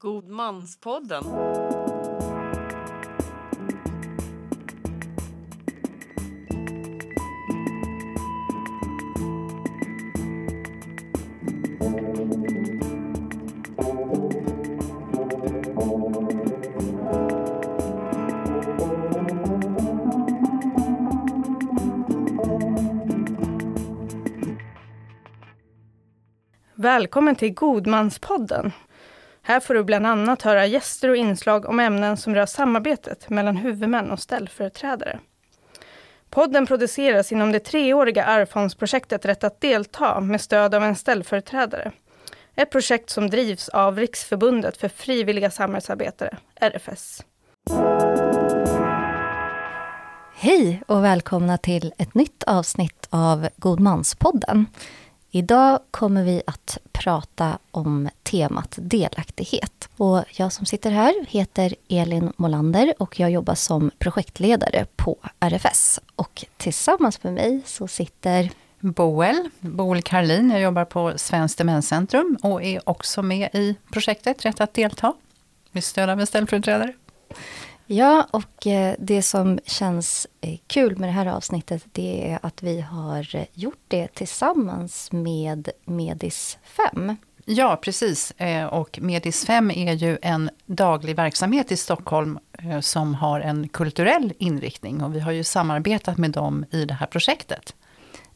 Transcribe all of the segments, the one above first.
Godmanspodden. Välkommen till Godmanspodden. Här får du bland annat höra gäster och inslag om ämnen som rör samarbetet mellan huvudmän och ställföreträdare. Podden produceras inom det treåriga Arvfondsprojektet Rätt att delta med stöd av en ställföreträdare. Ett projekt som drivs av Riksförbundet för frivilliga samhällsarbetare, RFS. Hej och välkomna till ett nytt avsnitt av Godmanspodden. Idag kommer vi att prata om temat delaktighet. Och jag som sitter här heter Elin Molander och jag jobbar som projektledare på RFS. Och tillsammans med mig så sitter Boel, Boel Karlin. Jag jobbar på Svenskt Demenscentrum och är också med i projektet Rätt att delta med stöd av en ställföreträdare. Ja, och eh, det som känns eh, kul med det här avsnittet det är att vi har eh, gjort det tillsammans med Medis 5. Ja, precis. Och Medis 5 är ju en daglig verksamhet i Stockholm som har en kulturell inriktning. Och vi har ju samarbetat med dem i det här projektet.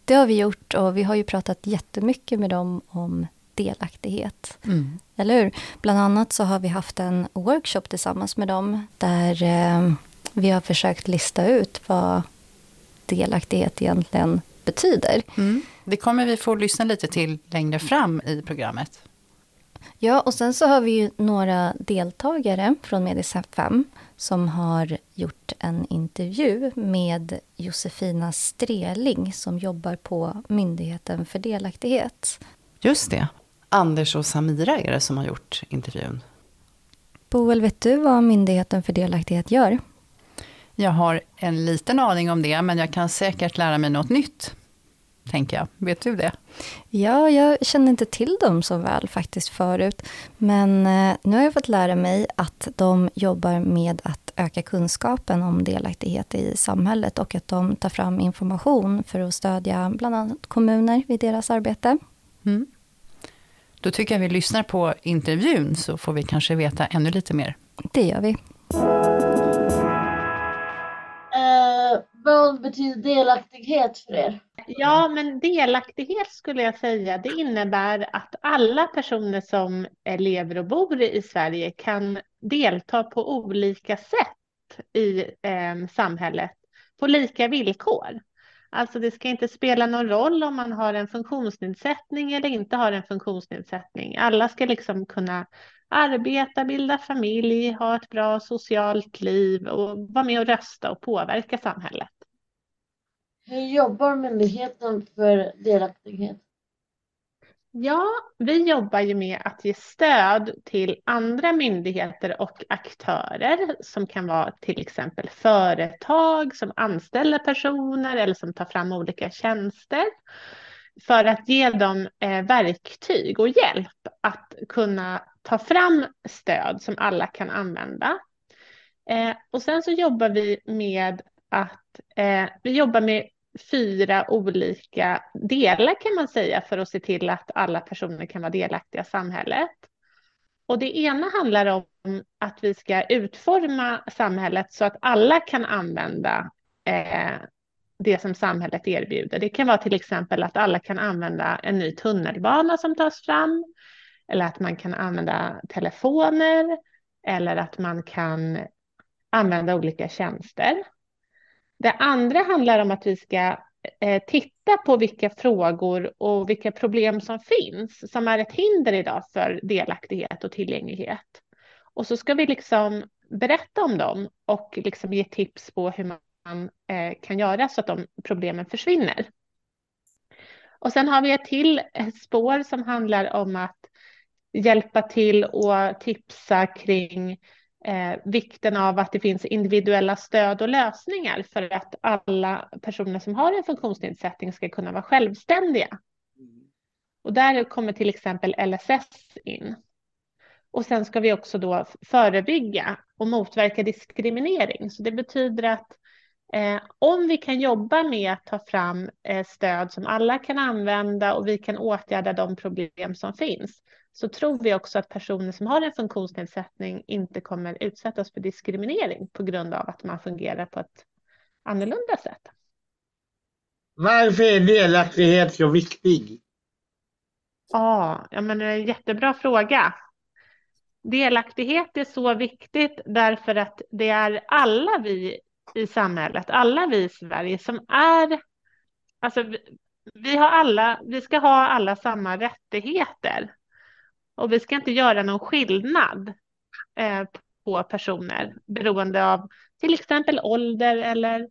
Det har vi gjort och vi har ju pratat jättemycket med dem om delaktighet. Mm. Eller hur? Bland annat så har vi haft en workshop tillsammans med dem där eh, vi har försökt lista ut vad delaktighet egentligen betyder. Mm. Det kommer vi få lyssna lite till längre fram i programmet. Ja, och sen så har vi ju några deltagare från Medis 5 som har gjort en intervju med Josefina Streling som jobbar på Myndigheten för delaktighet. Just det. Anders och Samira är det som har gjort intervjun. Boel, vet du vad Myndigheten för delaktighet gör? Jag har en liten aning om det, men jag kan säkert lära mig något nytt. Tänker jag. Vet du det? Ja, jag känner inte till dem så väl faktiskt förut. Men eh, nu har jag fått lära mig att de jobbar med att öka kunskapen om delaktighet i samhället och att de tar fram information för att stödja bland annat kommuner vid deras arbete. Mm. Då tycker jag vi lyssnar på intervjun så får vi kanske veta ännu lite mer. Det gör vi. Uh, vad betyder delaktighet för er? Ja, men delaktighet skulle jag säga, det innebär att alla personer som lever och bor i Sverige kan delta på olika sätt i eh, samhället på lika villkor. Alltså det ska inte spela någon roll om man har en funktionsnedsättning eller inte har en funktionsnedsättning. Alla ska liksom kunna arbeta, bilda familj, ha ett bra socialt liv och vara med och rösta och påverka samhället. Hur jobbar myndigheten för delaktighet? Ja, vi jobbar ju med att ge stöd till andra myndigheter och aktörer som kan vara till exempel företag som anställer personer eller som tar fram olika tjänster för att ge dem eh, verktyg och hjälp att kunna ta fram stöd som alla kan använda. Eh, och sen så jobbar vi med att eh, vi jobbar med fyra olika delar kan man säga för att se till att alla personer kan vara delaktiga i samhället. Och det ena handlar om att vi ska utforma samhället så att alla kan använda eh, det som samhället erbjuder. Det kan vara till exempel att alla kan använda en ny tunnelbana som tas fram, eller att man kan använda telefoner, eller att man kan använda olika tjänster. Det andra handlar om att vi ska eh, titta på vilka frågor och vilka problem som finns som är ett hinder idag för delaktighet och tillgänglighet. Och så ska vi liksom berätta om dem och liksom ge tips på hur man eh, kan göra så att de problemen försvinner. Och sen har vi ett till eh, spår som handlar om att hjälpa till och tipsa kring eh, vikten av att det finns individuella stöd och lösningar för att alla personer som har en funktionsnedsättning ska kunna vara självständiga. Och där kommer till exempel LSS in. Och sen ska vi också då förebygga och motverka diskriminering. Så det betyder att eh, om vi kan jobba med att ta fram eh, stöd som alla kan använda och vi kan åtgärda de problem som finns så tror vi också att personer som har en funktionsnedsättning inte kommer utsättas för diskriminering på grund av att man fungerar på ett annorlunda sätt. Varför är delaktighet så viktig? Ja, ja men det är en jättebra fråga. Delaktighet är så viktigt därför att det är alla vi i samhället, alla vi i Sverige som är, alltså vi, har alla, vi ska ha alla samma rättigheter. Och vi ska inte göra någon skillnad eh, på personer beroende av till exempel ålder eller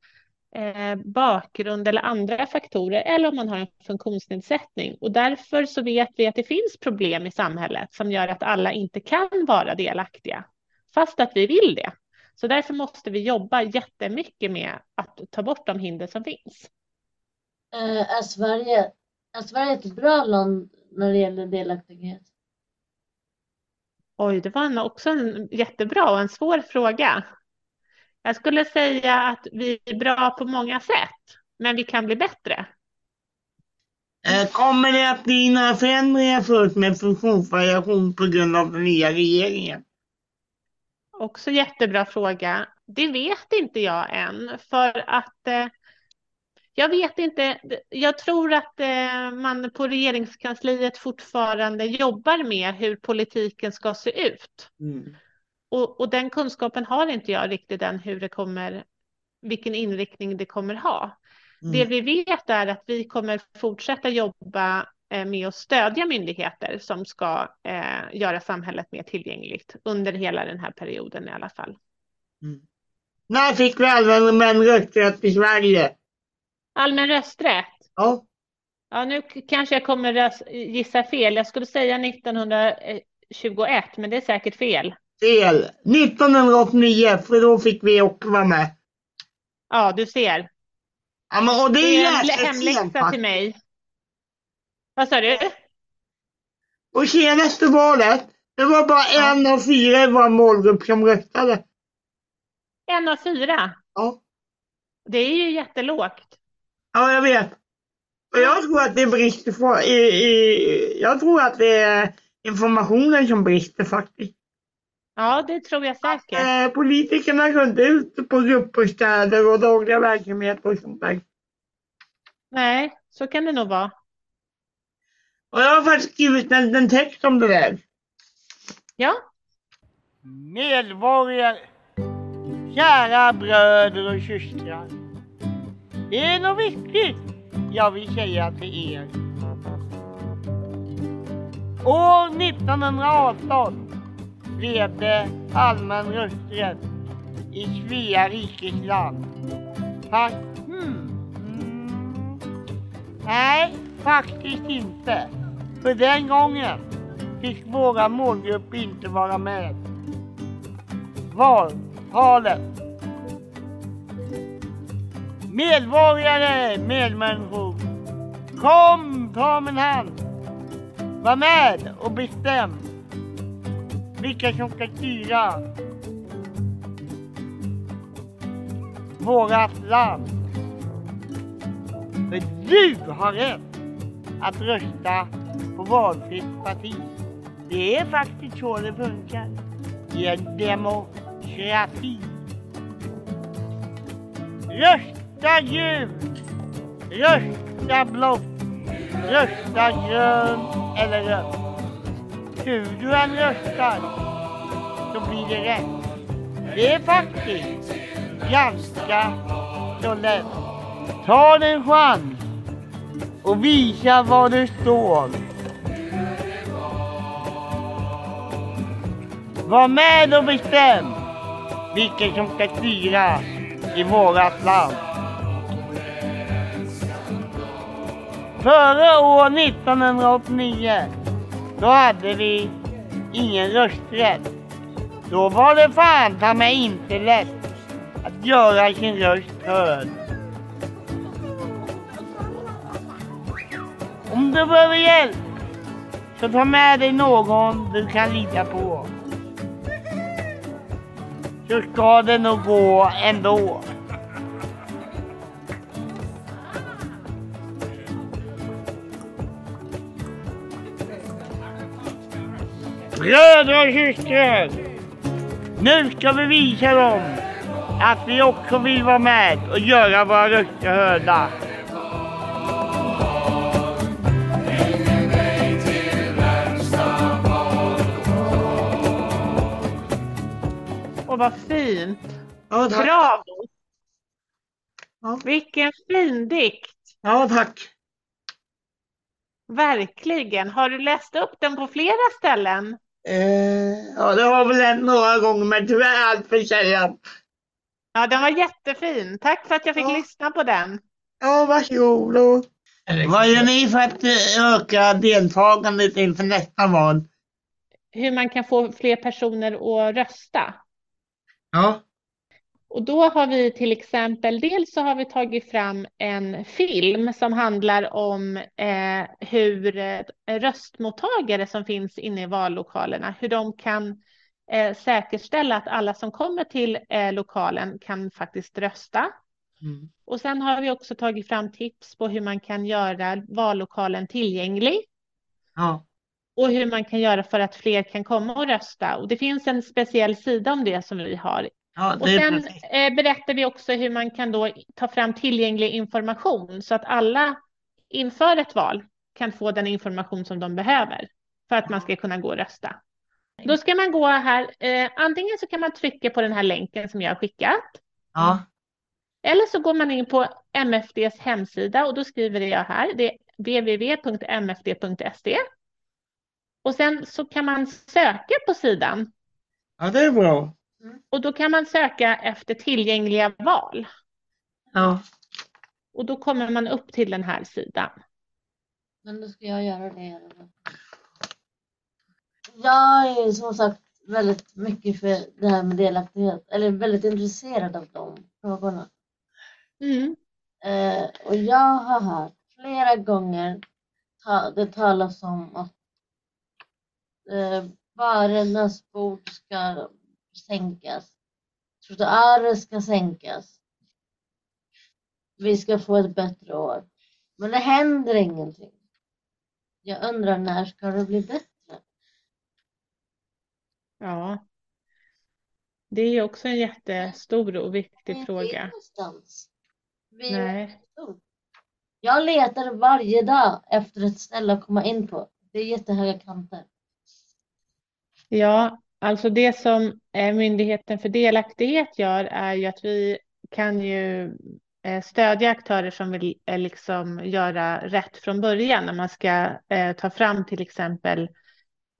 eh, bakgrund eller andra faktorer eller om man har en funktionsnedsättning. Och därför så vet vi att det finns problem i samhället som gör att alla inte kan vara delaktiga fast att vi vill det. Så därför måste vi jobba jättemycket med att ta bort de hinder som finns. Eh, är, Sverige, är Sverige ett bra land när det gäller delaktighet? Oj, det var också en jättebra och en svår fråga. Jag skulle säga att vi är bra på många sätt, men vi kan bli bättre. Eh, kommer det att bli några förändringar först med funktionsvariation på grund av den nya regeringen? Också jättebra fråga. Det vet inte jag än, för att eh, jag vet inte. Jag tror att eh, man på regeringskansliet fortfarande jobbar med hur politiken ska se ut. Mm. Och, och, den kunskapen har inte jag riktigt än hur det kommer, vilken inriktning det kommer ha. Mm. Det vi vet är att vi kommer fortsätta jobba eh, med att stödja myndigheter som ska eh, göra samhället mer tillgängligt under hela den här perioden i alla fall. Mm. När fick vi allmän rösträtt i Sverige? Allmän rösträtt? Ja. Ja, nu kanske jag kommer gissa fel. Jag skulle säga 1921, men det är säkert fel. Fel. 1989, för då fick vi också vara med. Ja, du ser. Ja, men, och det är, det är en hemläxa till mig. Vad sa du? Och senaste valet, det var bara ja. en av fyra i vår målgrupp som röstade. En av fyra? Ja. Det är ju jättelågt. Ja, jag vet. Och jag tror att det brister i, i, jag tror att det är informationen som brister faktiskt. Ja, det tror jag säkert. Att, eh, politikerna går inte ut på gruppbostäder och dagliga verksamheter och sånt där. Nej, så kan det nog vara. Och jag har faktiskt skrivit en, en text om det där. Ja. Medborgare, kära bröder och systrar. Det är något viktigt jag vill säga till er. År 1918 blev det allmän rösträtt i Svea rikes land. Fast, hmm, mm, nej, faktiskt inte. För den gången fick våra målgrupp inte vara med. Valtalet Medborgare, medmänniskor. Kom, ta min hand. Var med och bestäm vilka som ska styra vårat land. För du har rätt att rösta på valfritt parti. Det är faktiskt så det funkar i en demokrati. Rösta Rösta gult, rösta blått, rösta grönt eller rött. Hur du än röstar så blir det rätt. Det är faktiskt ganska så lätt. Ta din chans och visa var du står. Var med och bestäm vilken som ska styra i vårat land. Före år 1989, då hade vi ingen rösträtt. Då var det fan ta mig inte lätt att göra sin röst hörd. Om du behöver hjälp, så ta med dig någon du kan lita på. så ska det nog gå ändå. Bröder och systrar! Nu ska vi visa dem att vi också vill vara med och göra våra röster hörda. Och vad fint. Ja, tack. Bravo! Ja. Vilken fin dikt. Ja, tack. Verkligen. Har du läst upp den på flera ställen? Eh, ja, det har väl hänt några gånger, men tyvärr allt för sällan. Ja, den var jättefin. Tack för att jag fick Ja. lyssna på den. Ja, varsågod. Och... Vad gör ni för att eh, öka deltagandet inför nästa val? Hur man kan få fler personer att rösta. Ja, Och då har vi till exempel, dels så har vi tagit fram en film som handlar om eh, hur eh, röstmottagare som finns inne i vallokalerna, hur de kan eh, säkerställa att alla som kommer till eh, lokalen kan faktiskt rösta. Mm. Och sen har vi också tagit fram tips på hur man kan göra vallokalen tillgänglig ja, och hur man kan göra för att fler kan komma och rösta. Och det finns en speciell sida om det som vi har ja och sen eh, berättar vi också hur man kan då ta fram tillgänglig information så att alla inför ett val kan få den information som de behöver för att man ska kunna gå och rösta. Då ska man gå här, eh, antingen så kan man trycka på den här länken som jag har skickat Ja, eller så går man in på MFDs hemsida och då skriver jag här, det är www.mfd.se. Och sen så kan man söka på sidan ja, det är bra. Och då kan man söka efter tillgängliga val. Ja, Och då kommer man upp till den här sidan. Men då ska jag göra det. Jag är som sagt väldigt mycket för det här med delaktighet, eller väldigt intresserad av de frågorna. Mm. Eh, och jag har hört flera gånger ta, det talas om att eh, barernas bord ska sänkas. Trottoarer ska sänkas. Vi ska få ett bättre år. Men det händer ingenting. Jag undrar när ska det bli bättre? Ja. Det är också en jättestor och viktig fråga. någonstans. Vi Nej. Jag letar varje dag efter ett ställe att komma in på. Det är jättehöga kanter. Ja, alltså det som eh, Myndigheten för delaktighet gör är ju att vi kan ju eh, stödja aktörer som vill eh, liksom göra rätt från början. När man ska ta fram till exempel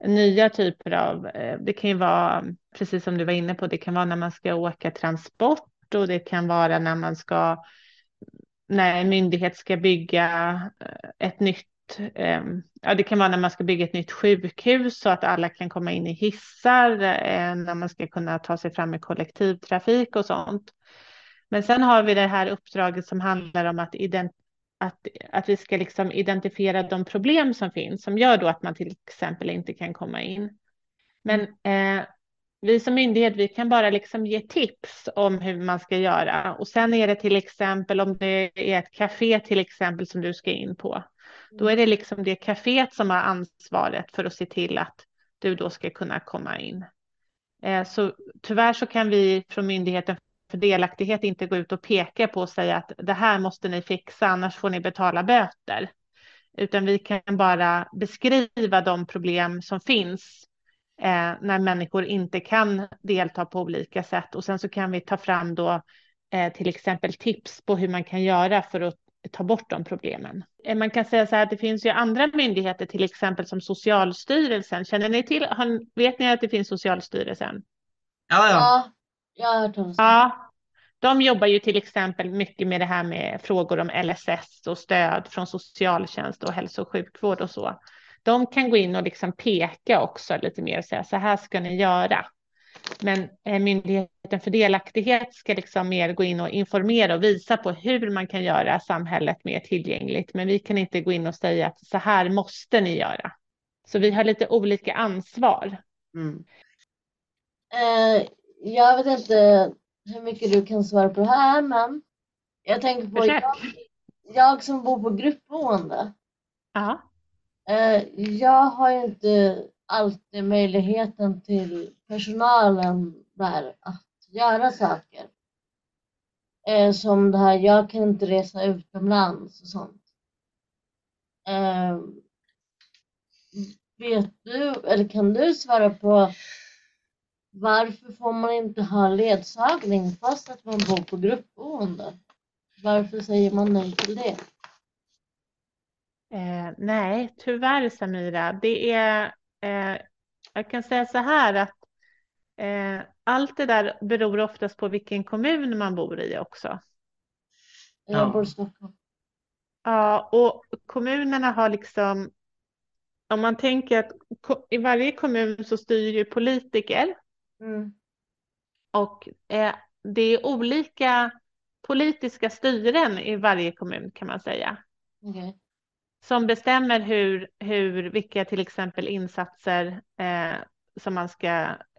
nya typer av, det kan ju vara precis som du var inne på, det kan vara när man ska åka transport och det kan vara när man ska, när en myndighet ska bygga ett nytt Ehm, ja, det kan vara när man ska bygga ett nytt sjukhus så att alla kan komma in i hissar, eh, när man ska kunna ta sig fram med kollektivtrafik och sånt. Men sen har vi det här uppdraget som handlar om att, att, att vi ska liksom identifiera de problem som finns som gör då att man till exempel inte kan komma in. Men eh, vi som myndighet, vi kan bara liksom ge tips om hur man ska göra. Och sen är det till exempel om det är ett café till exempel som du ska in på. Då är det liksom det kaféet som har ansvaret för att se till att du då ska kunna komma in. Eh, så tyvärr så kan vi från Myndigheten för delaktighet inte gå ut och peka på och säga att det här måste ni fixa, annars får ni betala böter. Utan vi kan bara beskriva de problem som finns eh, när människor inte kan delta på olika sätt. Och sen så kan vi ta fram då eh, till exempel tips på hur man kan göra för att ta bort de problemen. Eh, Man kan säga så här att det finns ju andra myndigheter, till exempel som Socialstyrelsen. Känner ni till, vet ni att det finns Socialstyrelsen? ja, ja. Ja, jag har hört talas om det. Ja, de jobbar ju till exempel mycket med det här med frågor om LSS och stöd från socialtjänst och hälso och sjukvård och så. De kan gå in och liksom peka också lite mer och säga så här ska ni göra. Men eh, Myndigheten för delaktighet ska liksom mer gå in och informera och visa på hur man kan göra samhället mer tillgängligt. Men vi kan inte gå in och säga att så här måste ni göra. Så vi har lite olika ansvar. Mm. Eh, jag vet inte hur mycket du kan svara på det här, men jag tänker på jag, jag som bor på gruppboende. Ja. Eh, jag har ju inte alltid möjligheten till personalen där att göra saker. Eh, som det här, jag kan inte resa utomlands och sånt. Eh, vet du, eller kan du svara på varför får man inte ha ledsagning fast att man bor på gruppboende? Varför säger man nej till det? Eh, nej, tyvärr Samira. Det är, eh, jag kan säga så här att eh, allt det där beror oftast på vilken kommun man bor i också. Jag Ja. bor i Stockholm. Ja, och kommunerna har liksom, om man tänker att i varje kommun så styr ju politiker Mm. och eh, det är olika politiska styren i varje kommun kan man säga. Okej. Som bestämmer hur, hur, vilka till exempel insatser eh, som man ska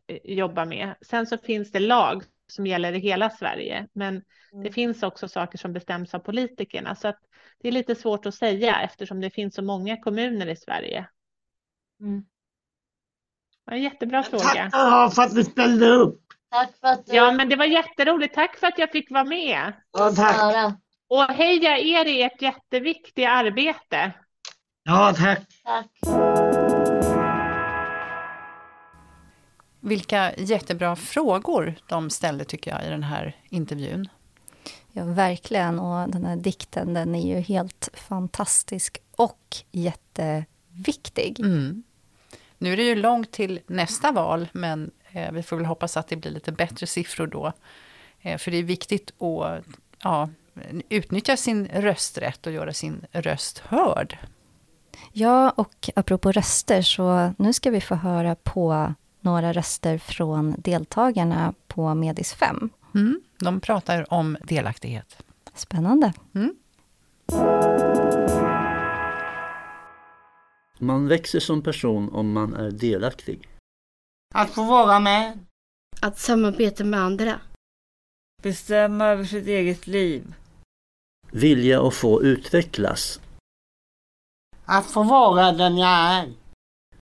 eh, jobba med. Sen så finns det lag som gäller i hela Sverige, men det Mm. finns också saker som bestäms av politikerna. Så att det är lite svårt att säga eftersom det finns så många kommuner i Sverige. Mm. Det En jättebra fråga. Tackar för att du ställde upp. Tack för att du Ja, men det var jätteroligt. Tack för att jag fick vara med. Ja, tack. Och heja er i ert jätteviktiga arbete. Ja, tack. Tack. Vilka jättebra frågor de ställde tycker jag i den här intervjun. Ja, verkligen. Och den här dikten, den är ju helt fantastisk och jätteviktig. Mm. Nu är det ju långt till nästa val, men eh, vi får väl hoppas att det blir lite bättre siffror då. Eh, för det är viktigt att ja, utnyttja sin rösträtt och göra sin röst hörd. Ja, och apropå röster, så nu ska vi få höra på några röster från deltagarna på Medis 5. Mm. De pratar om delaktighet. Spännande. Man växer som person om man är delaktig. Att få vara med. Att samarbeta med andra. Bestämma över sitt eget liv. Vilja och få utvecklas. Att få vara den jag är.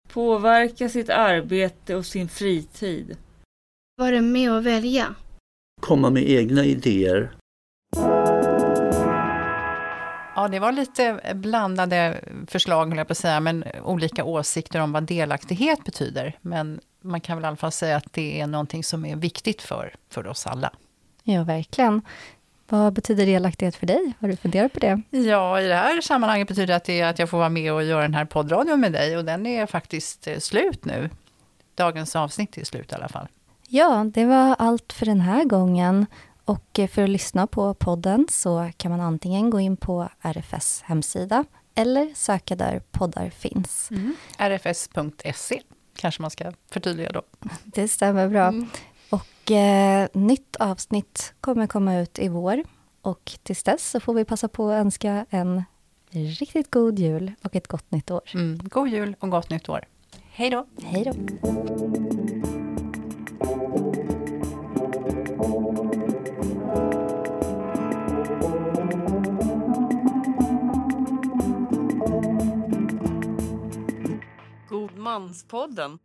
Påverka sitt arbete och sin fritid. Vara med och välja. Komma med egna idéer. Ja, det var lite blandade förslag, höll jag på att säga, men olika åsikter om vad delaktighet betyder. Men man kan väl i alla fall säga att det är någonting som är viktigt för, för oss alla. Ja, verkligen. Vad betyder delaktighet för dig? Har du funderat på det? Ja, i det här sammanhanget betyder det att, det att jag får vara med och göra den här poddradion med dig och den är faktiskt eh, slut nu. Dagens avsnitt är slut i alla fall. Ja, det var allt för den här gången. Och för att lyssna på podden så kan man antingen gå in på RFS hemsida eller söka där poddar finns. rfs.se kanske man ska förtydliga då. Det stämmer bra. Och eh, nytt avsnitt kommer komma ut i vår. Och tills dess så får vi passa på att önska en riktigt god jul och ett gott nytt år. Mm. God jul och gott nytt år. Hej då! Hej då! Godmanspodden.